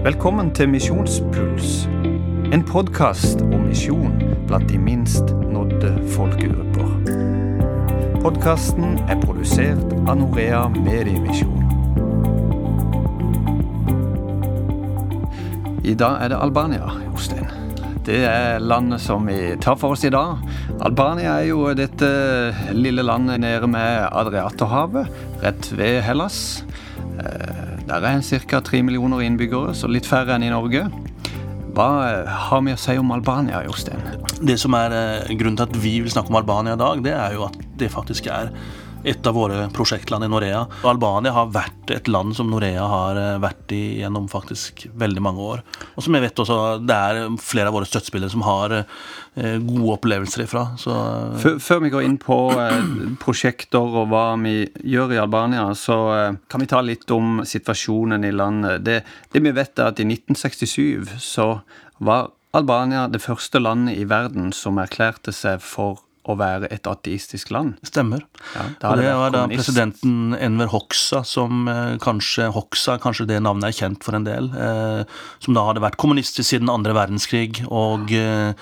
Velkommen til Misjonspuls. En podkast om misjon blant de minst nådde folkegrupper. Podkasten er produsert av Norea Mediemisjon. I dag er det Albania, Jostein. Det er landet som vi tar for oss i dag. Albania er jo dette lille landet nede med Adriaterhavet, rett ved Hellas. Eh, Der er ca. tre millioner innbyggere, så litt færre enn i Norge. Hva har vi å si om Albania, Jostein? Det som er eh, Grunnen til at vi vil snakke om Albania i dag, det er jo at det faktisk er et av våre prosjektland i Norea. Albania har vært et land som Norea har eh, vært i gjennom faktisk veldig mange år. Og som jeg vet også, det er flere av våre støttespillere som har eh, gode opplevelser ifra. Så Før, før vi går inn på eh, prosjekter og hva vi gjør i Albania, så eh, kan vi ta litt om situasjonen i landet. Det, det vi vet er at i 1967 så var Albania det første landet i verden som erklærte seg for å være et ateistisk land. stemmer. Ja, Og det var da presidenten Enver Hoxha som eh, kanskje Hoxha, kanskje det navnet er kjent for en del. Eh, som da hadde vært kommunistisk siden andre verdenskrig. Og, eh,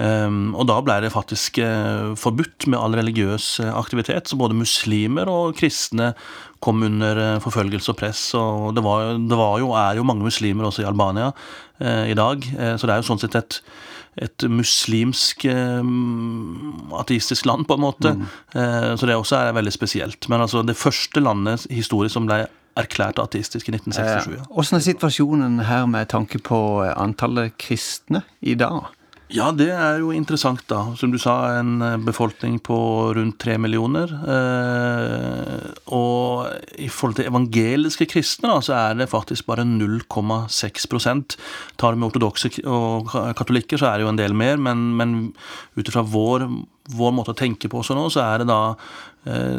em, og da ble det faktisk eh, forbudt med all religiøs eh, aktivitet. Så både muslimer og kristne kom under eh, forfølgelse og press. Og det var, det var jo, er jo mange muslimer også i Albania eh, i dag. Eh, så det er jo sånn sett et et muslimsk eh, ateistisk land, på en måte. Eh, så det også er veldig spesielt. Men altså det første landet historisk som ble erklært ateistisk i 1967. Ja. Hvordan er situasjonen her med tanke på eh, antallet kristne i dag? Ja, det er jo interessant, da. Som du sa, en eh, befolkning på rundt tre millioner. Eh, og i forhold til evangeliske kristne, da, så er det faktisk bare 0,6% Tar vi ortodokse og katolikker, så er det jo en del mer, men, men ut ifra vår, vår måte å tenke på også nå, så er det da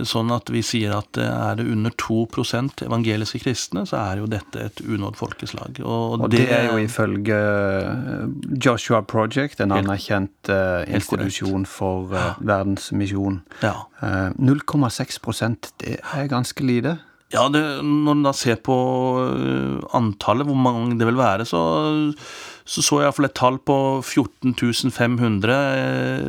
sånn at vi sier at eh, er det under 2% evangeliske kristne, så er jo dette et unådd folkeslag. Og, Og det, er jo ifølge eh, Joshua Project, en anerkjent eh, institusjon for verdensmisjon. Ja. Eh, 0,6% det er ganske lite. Ja, det, når en da ser på antallet, hvor mange det vil være, så så, så jeg iallfall et tall på 14 500. Eh,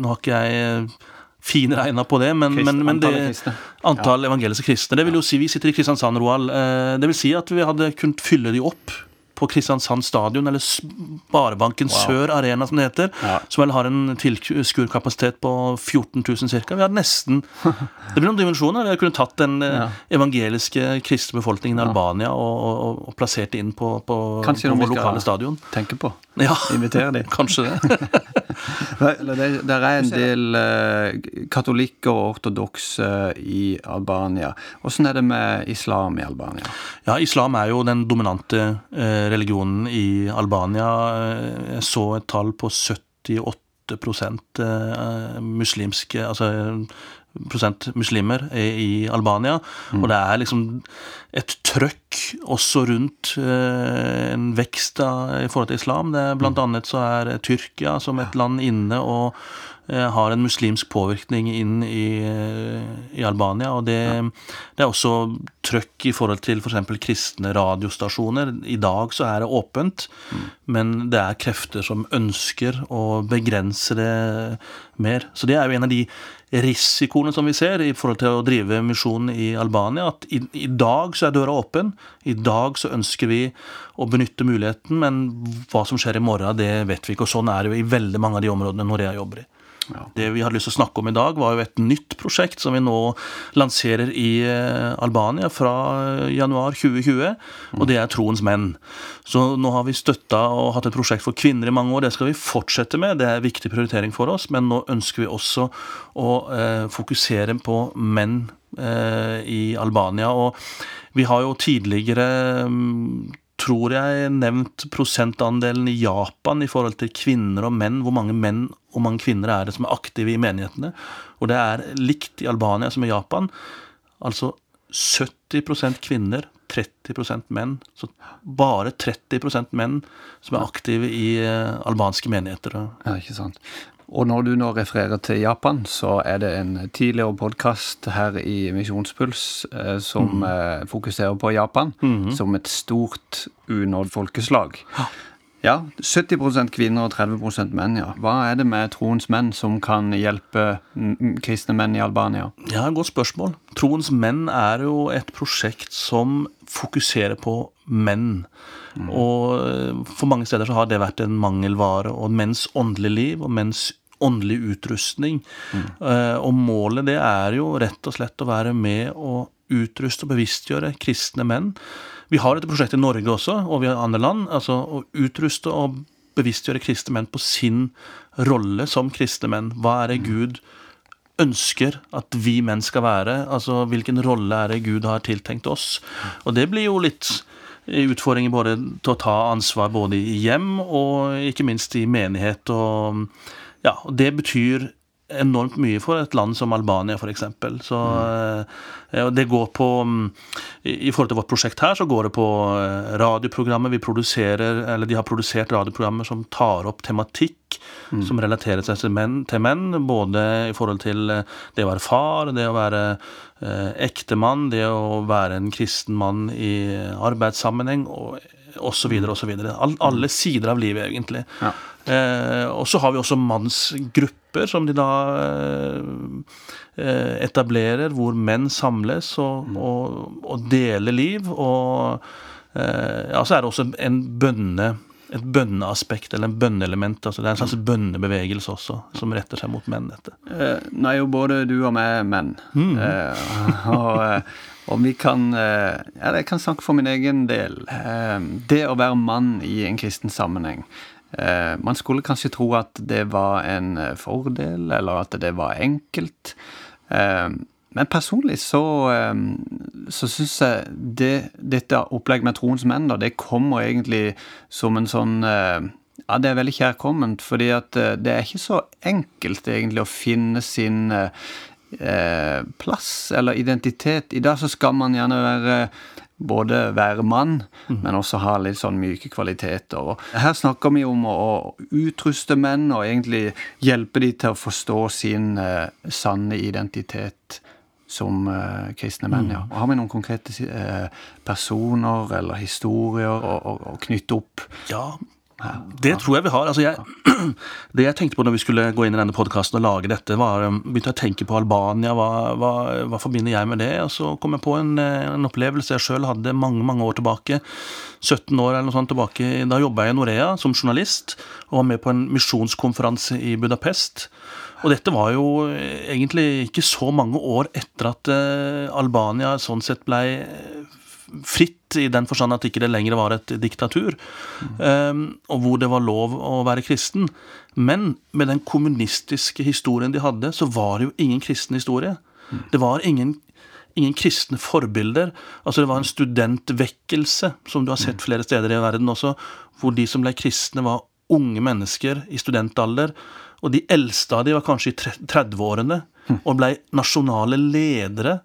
Nå har ikke jeg eh, finregna på det, men, Krist- men, men det, antall evangeliske kristne. Det vil jo si, Vi sitter i Kristiansand, Roald. Eh, Det vil si at vi hadde kunnet fylle de opp på Kristiansand stadion, eller Sparebanken Sør Arena, som det heter. Ja. Som vel har en tilskuerkapasitet på 14 000 ca. Vi hadde nesten Det blir noen dimensjoner. Vi hadde kunnet tatt den eh, Ja. evangeliske kristne befolkningen i Albania og, og, og plassert det inn på, på, på vår lokale stadion. Kanskje skal- vi skal tenke på. Ja, Invitere dem. kanskje det. Det, der er en del eh, katolikker og ortodokse i Albania. Åssen er det med islam i Albania? Ja, islam er jo den dominante eh, religionen i Albania. Eh, Jeg så et tall på 78 eh, muslimske Altså muslimer i, i Albania. Og det er liksom et trøkk også rundt eh, en vekst da, i forhold til islam. Det er blant annet så er Tyrkia som et land inne og har en muslimsk påvirkning inn i, eh, i Albania. Og det, det er også trøkk i forhold til f.eks. kristne radiostasjoner. I dag så er det åpent, men det er krefter som ønsker å begrense det mer. Så det er jo en av de risikoene som vi ser i forhold til å drive misjon i Albania. At i, i dag så er døra åpen. I dag så ønsker vi å benytte muligheten, men hva som skjer i morgen, det vet vi ikke. Og sånn er det jo i veldig mange av de områdene Norea jobber i. Ja. Det vi hadde lyst til å snakke om i dag, var jo et nytt prosjekt som vi nå lanserer i eh, Albania fra eh, januar 2020, og det er Troens menn. Så nå har vi støtta og hatt et prosjekt for kvinner i mange år. Det skal vi fortsette med, det er en viktig prioritering for oss, men nå ønsker vi også å eh, fokusere på menn eh, i Albania. Og vi har jo tidligere mm, tror jeg nevnt prosentandelen i Japan i forhold til kvinner og menn. Hvor mange menn og mange kvinner er det som er aktive i menighetene. Og det er likt i Albania som i Japan. Altså 70% kvinner, 30% menn. Så bare 30% menn som er aktive i eh, albanske menigheter. Ja, ikke sant. Og når du nå refererer til Japan, så er det en tidligere podkast her i Misjonspuls eh, som Mm. eh, fokuserer på Japan Mhm. som et stort unådd folkeslag. Ja, 70% kvinner og 30% menn, ja. Hva er det med troens menn som kan hjelpe mm, mm, kristne menn i Albania? Ja, Godt spørsmål. Troens menn er jo et prosjekt som fokuserer på menn. Og eh, for mange steder så har det vært en mangelvare. Og menns åndelige liv og menns åndelig utrustning. Eh, Og målet det er jo rett og slett å være med og utruste og bevisstgjøre kristne menn. Vi har dette prosjektet i Norge også, og vi har andre land. altså Å utruste og bevisstgjøre kristne menn på sin rolle som kristne menn. Hva er det Gud ønsker at vi menn skal være. Altså hvilken rolle er det Gud har tiltenkt oss. Og det blir jo litt utfordringer både til å ta ansvar både i hjem og ikke minst i menighet. Og, ja, og det betyr enormt mye for et land som Albania, f.eks. Så mm. det går på mm, I forhold til vårt prosjekt her, så går det på eh, radioprogrammer vi produserer, eller de har produsert radioprogrammer som tar opp tematikk som relaterer seg til menn, til menn, både i forhold til eh, det å være far, det å være eh, ektemann, det å være en kristen mann i arbeidssammenheng, og osv. osv. All, alle sider av livet, egentlig. Ja. Eh, og så har vi også mannsgrupper som de da eh, etablerer, hvor menn samles og, og, og deler liv. Og eh, ja, så er det også en bønne et bønneaspekt, eller en bønneelement. altså Det er en slags bønnebevegelse også, som retter seg mot menn. dette. Eh, nå er jo både du og meg er menn. Eh, og, eh, og vi kan eh, Ja, jeg kan snakke for min egen del. Eh, det å være mann i en kristen sammenheng eh, Man skulle kanskje tro at det var en eh, fordel, eller at det var enkelt. Eh, men personlig så, eh, så syns jeg det, dette opplegget med troens menn, da, det kommer egentlig som en sånn eh, ja, det er veldig kjærkomment, fordi at eh, det er ikke så enkelt egentlig å finne sin eh, eh, plass eller identitet. I dag så skal man gjerne være både være mann, men også ha litt sånn myke kvaliteter. Og her snakker vi om å, å utruste menn og egentlig hjelpe dem til å forstå sin eh, sanne identitet som uh, kristne menn. ja. Og Har vi noen konkrete uh, personer eller historier å, å, å knytte opp? Ja, det tror jeg vi har. Altså jeg, det jeg tenkte på når vi skulle gå inn i denne podkasten og lage dette, var um, begynte jeg å tenke på Albania. Hva, hva, hva forbinder jeg med det? Og så kom jeg på en, eh, en opplevelse jeg sjøl hadde mange mange år tilbake. 17 år eller noe sånt tilbake. Da jobba jeg i Norea som journalist og var med på en misjonskonferanse i Budapest. Og dette var jo eh, egentlig ikke så mange år etter at eh, Albania sånn sett blei fritt i den forstand at ikke det lenger var et diktatur, um, og hvor det var lov å være kristen. Men med den kommunistiske historien de hadde, så var det jo ingen kristen historie. Det var ingen, ingen kristne forbilder. Altså Det var en studentvekkelse, som du har sett flere steder i verden også, hvor de som ble kristne, var unge mennesker i studentalder. Og de eldste av de var kanskje i 30-årene og ble nasjonale ledere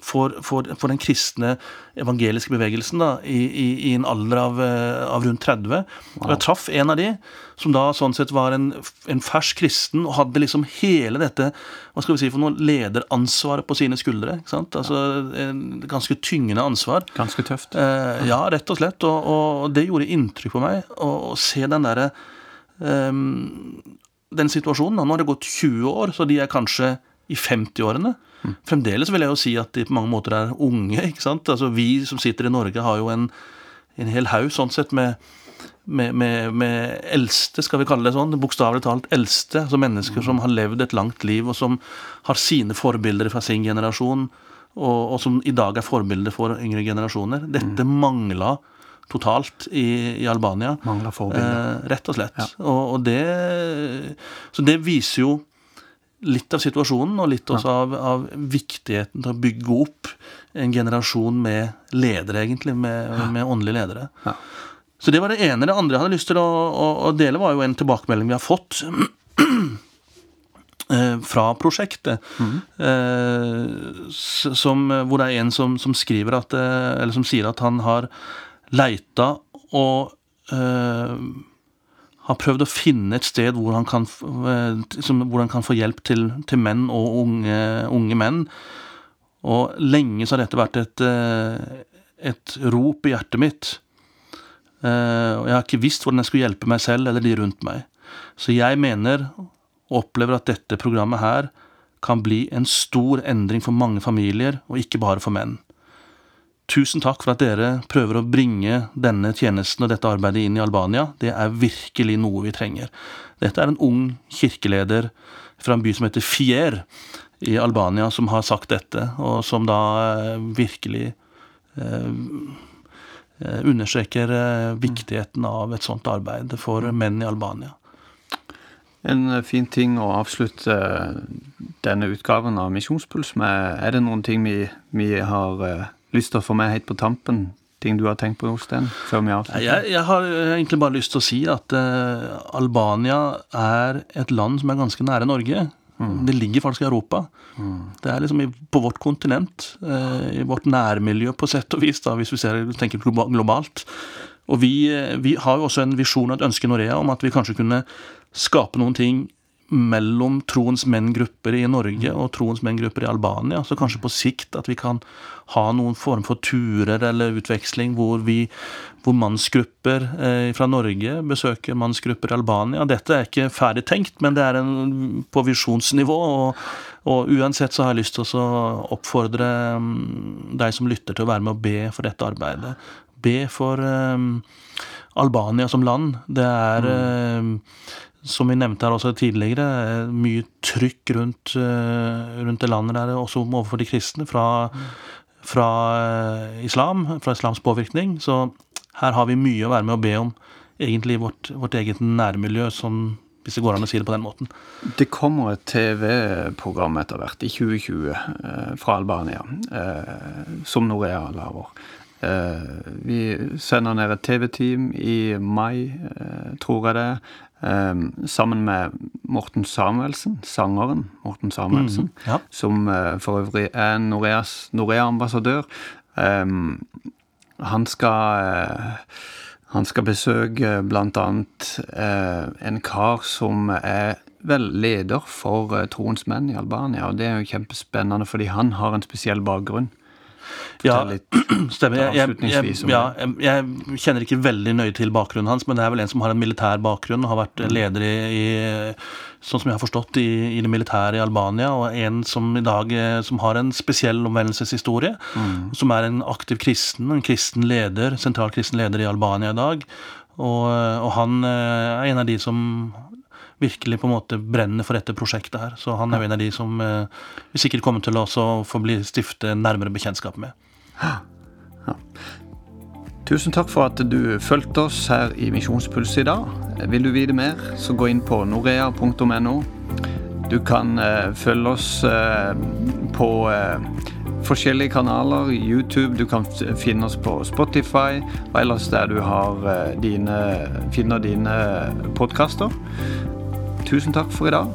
for, for, for den kristne evangeliske bevegelsen da, i, i, i en alder av, eh, av rundt 30. Og jeg traff en av de, som da sånn sett var en, en fersk kristen og hadde liksom hele dette hva skal vi si for noe, lederansvaret på sine skuldre. ikke sant? Altså en Ganske tyngende ansvar. Ganske tøft. Eh, ja, rett og slett. Og, og det gjorde inntrykk på meg å, å se den derre ehm, Den situasjonen. Nå har det gått 20 år, så de er kanskje i 50-årene. Fremdeles vil jeg jo si at de på mange måter er unge. ikke sant? Altså Vi som sitter i Norge, har jo en, en hel haug sånn sett med, med, med, med eldste, skal vi kalle det sånn, bokstavelig talt eldste. altså Mennesker som har levd et langt liv, og som har sine forbilder fra sin generasjon, og, og som i dag er forbilder for yngre generasjoner. Dette mangla totalt i, i Albania. Mangler forbilder. Eh, rett og slett. Og, og det Så det viser jo litt av situasjonen, og litt også av, av viktigheten til å bygge opp en generasjon med ledere, egentlig. Med, med åndelige ledere. Ja. Så det var det ene. Det andre jeg hadde lyst til å, å, å dele, var jo en tilbakemelding vi har fått. eh, Fra prosjektet. eh, Som, hvor det er en som, som skriver at eh, Eller som sier at han har leita og eh, har prøvd å finne et sted hvor han kan, hvor han kan få hjelp til, til menn og unge, unge, menn. Og lenge så har dette vært et, et rop i hjertet mitt. Og jeg har ikke visst hvordan jeg skulle hjelpe meg selv eller de rundt meg. Så jeg mener og opplever at dette programmet her kan bli en stor endring for mange familier, og ikke bare for menn. Tusen takk for at dere prøver å bringe denne tjenesten og dette arbeidet inn i Albania. Det er virkelig noe vi trenger. Dette er en ung kirkeleder fra en by som heter Fier i Albania, som har sagt dette, og som da eh, virkelig eh, eh, understreker eh, viktigheten av et sånt arbeid for menn i Albania. En fin ting å avslutte denne utgaven av Misjonspuls med. Er det noen ting vi, vi har lyst til å få med helt på tampen? Ting du har tenkt på, Jostein? Jeg, jeg, har egentlig bare lyst til å si at uh, Albania er et land som er ganske nære Norge. Mm. Det ligger faktisk i Europa. Mm. Det er liksom i, på vårt kontinent, uh, i vårt nærmiljø på sett og vis, da, hvis vi ser, tenker globalt. Og vi, eh, vi har jo også en visjon og et ønske i Norea om at vi kanskje kunne skape noen ting mellom troens menn-grupper i Norge og troens menn-grupper i Albania. Så kanskje på sikt at vi kan ha noen form for turer eller utveksling hvor, vi, hvor mannsgrupper eh, fra Norge besøker mannsgrupper i Albania. Dette er ikke ferdig tenkt, men det er en, på visjonsnivå. Og, og, uansett så har jeg lyst til å oppfordre um, deg som lytter til å være med og be for dette arbeidet. Be for um, Albania som land. Det er mm. um, som vi nevnte her også tidligere, mye trykk rundt, eh, rundt det landet der, også overfor de kristne, fra, fra eh, islam, fra islams påvirkning. Så her har vi mye å være med å be om, egentlig i vårt, vårt eget nærmiljø, sånn, hvis det går an å si det på den måten. Det kommer et TV-program etter hvert, i 2020, eh, fra Albania, som Norea lager. Vi sender ned et TV-team i mai, tror jeg det. Um, sammen med Morten Samuelsen, sangeren Morten Samuelsen, mm, ja. som uh, for øvrig er Norea-ambassadør. Um, han skal uh, han skal besøke bl.a. Eh, en kar som er vel leder for eh, Troens menn i Albania. Og det er jo kjempespennende, fordi han har en spesiell bakgrunn. Ja, stemmer. Jeg, jeg, ja, jeg, kjenner ikke veldig nøye til bakgrunnen hans, men det er vel en som har en militær bakgrunn og har vært mm. leder i, i sånn som jeg har forstått, i, i, det militære i Albania. Og en som i dag eh, som har en spesiell omvendelseshistorie. Mm. Som er en aktiv kristen, en kristen leder, sentral kristen leder i Albania i dag. Og, og han eh, er en av de som virkelig på en måte brenner for dette prosjektet her. Så han er jo en av de som eh, vi sikkert kommer til å få bli stifte nærmere bekjentskap med. Ja. Tusen takk for at du fulgte oss her i Misjonspuls i dag. Vil du vite mer, så gå inn på norea.no. Du kan uh, følge oss uh, på uh, forskjellige kanaler, YouTube, du kan finne oss på Spotify, og ellers der du har dine, finner dine podkaster. Tusen takk for i dag.